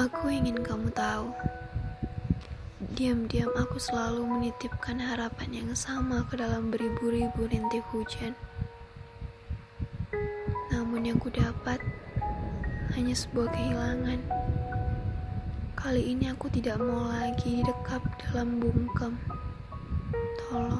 Aku ingin kamu tahu, diam-diam aku selalu menitipkan harapan yang sama ke dalam beribu-ribu rintik hujan. Namun yang kudapat hanya sebuah kehilangan. Kali ini aku tidak mau lagi didekap dalam bungkem. Tolong.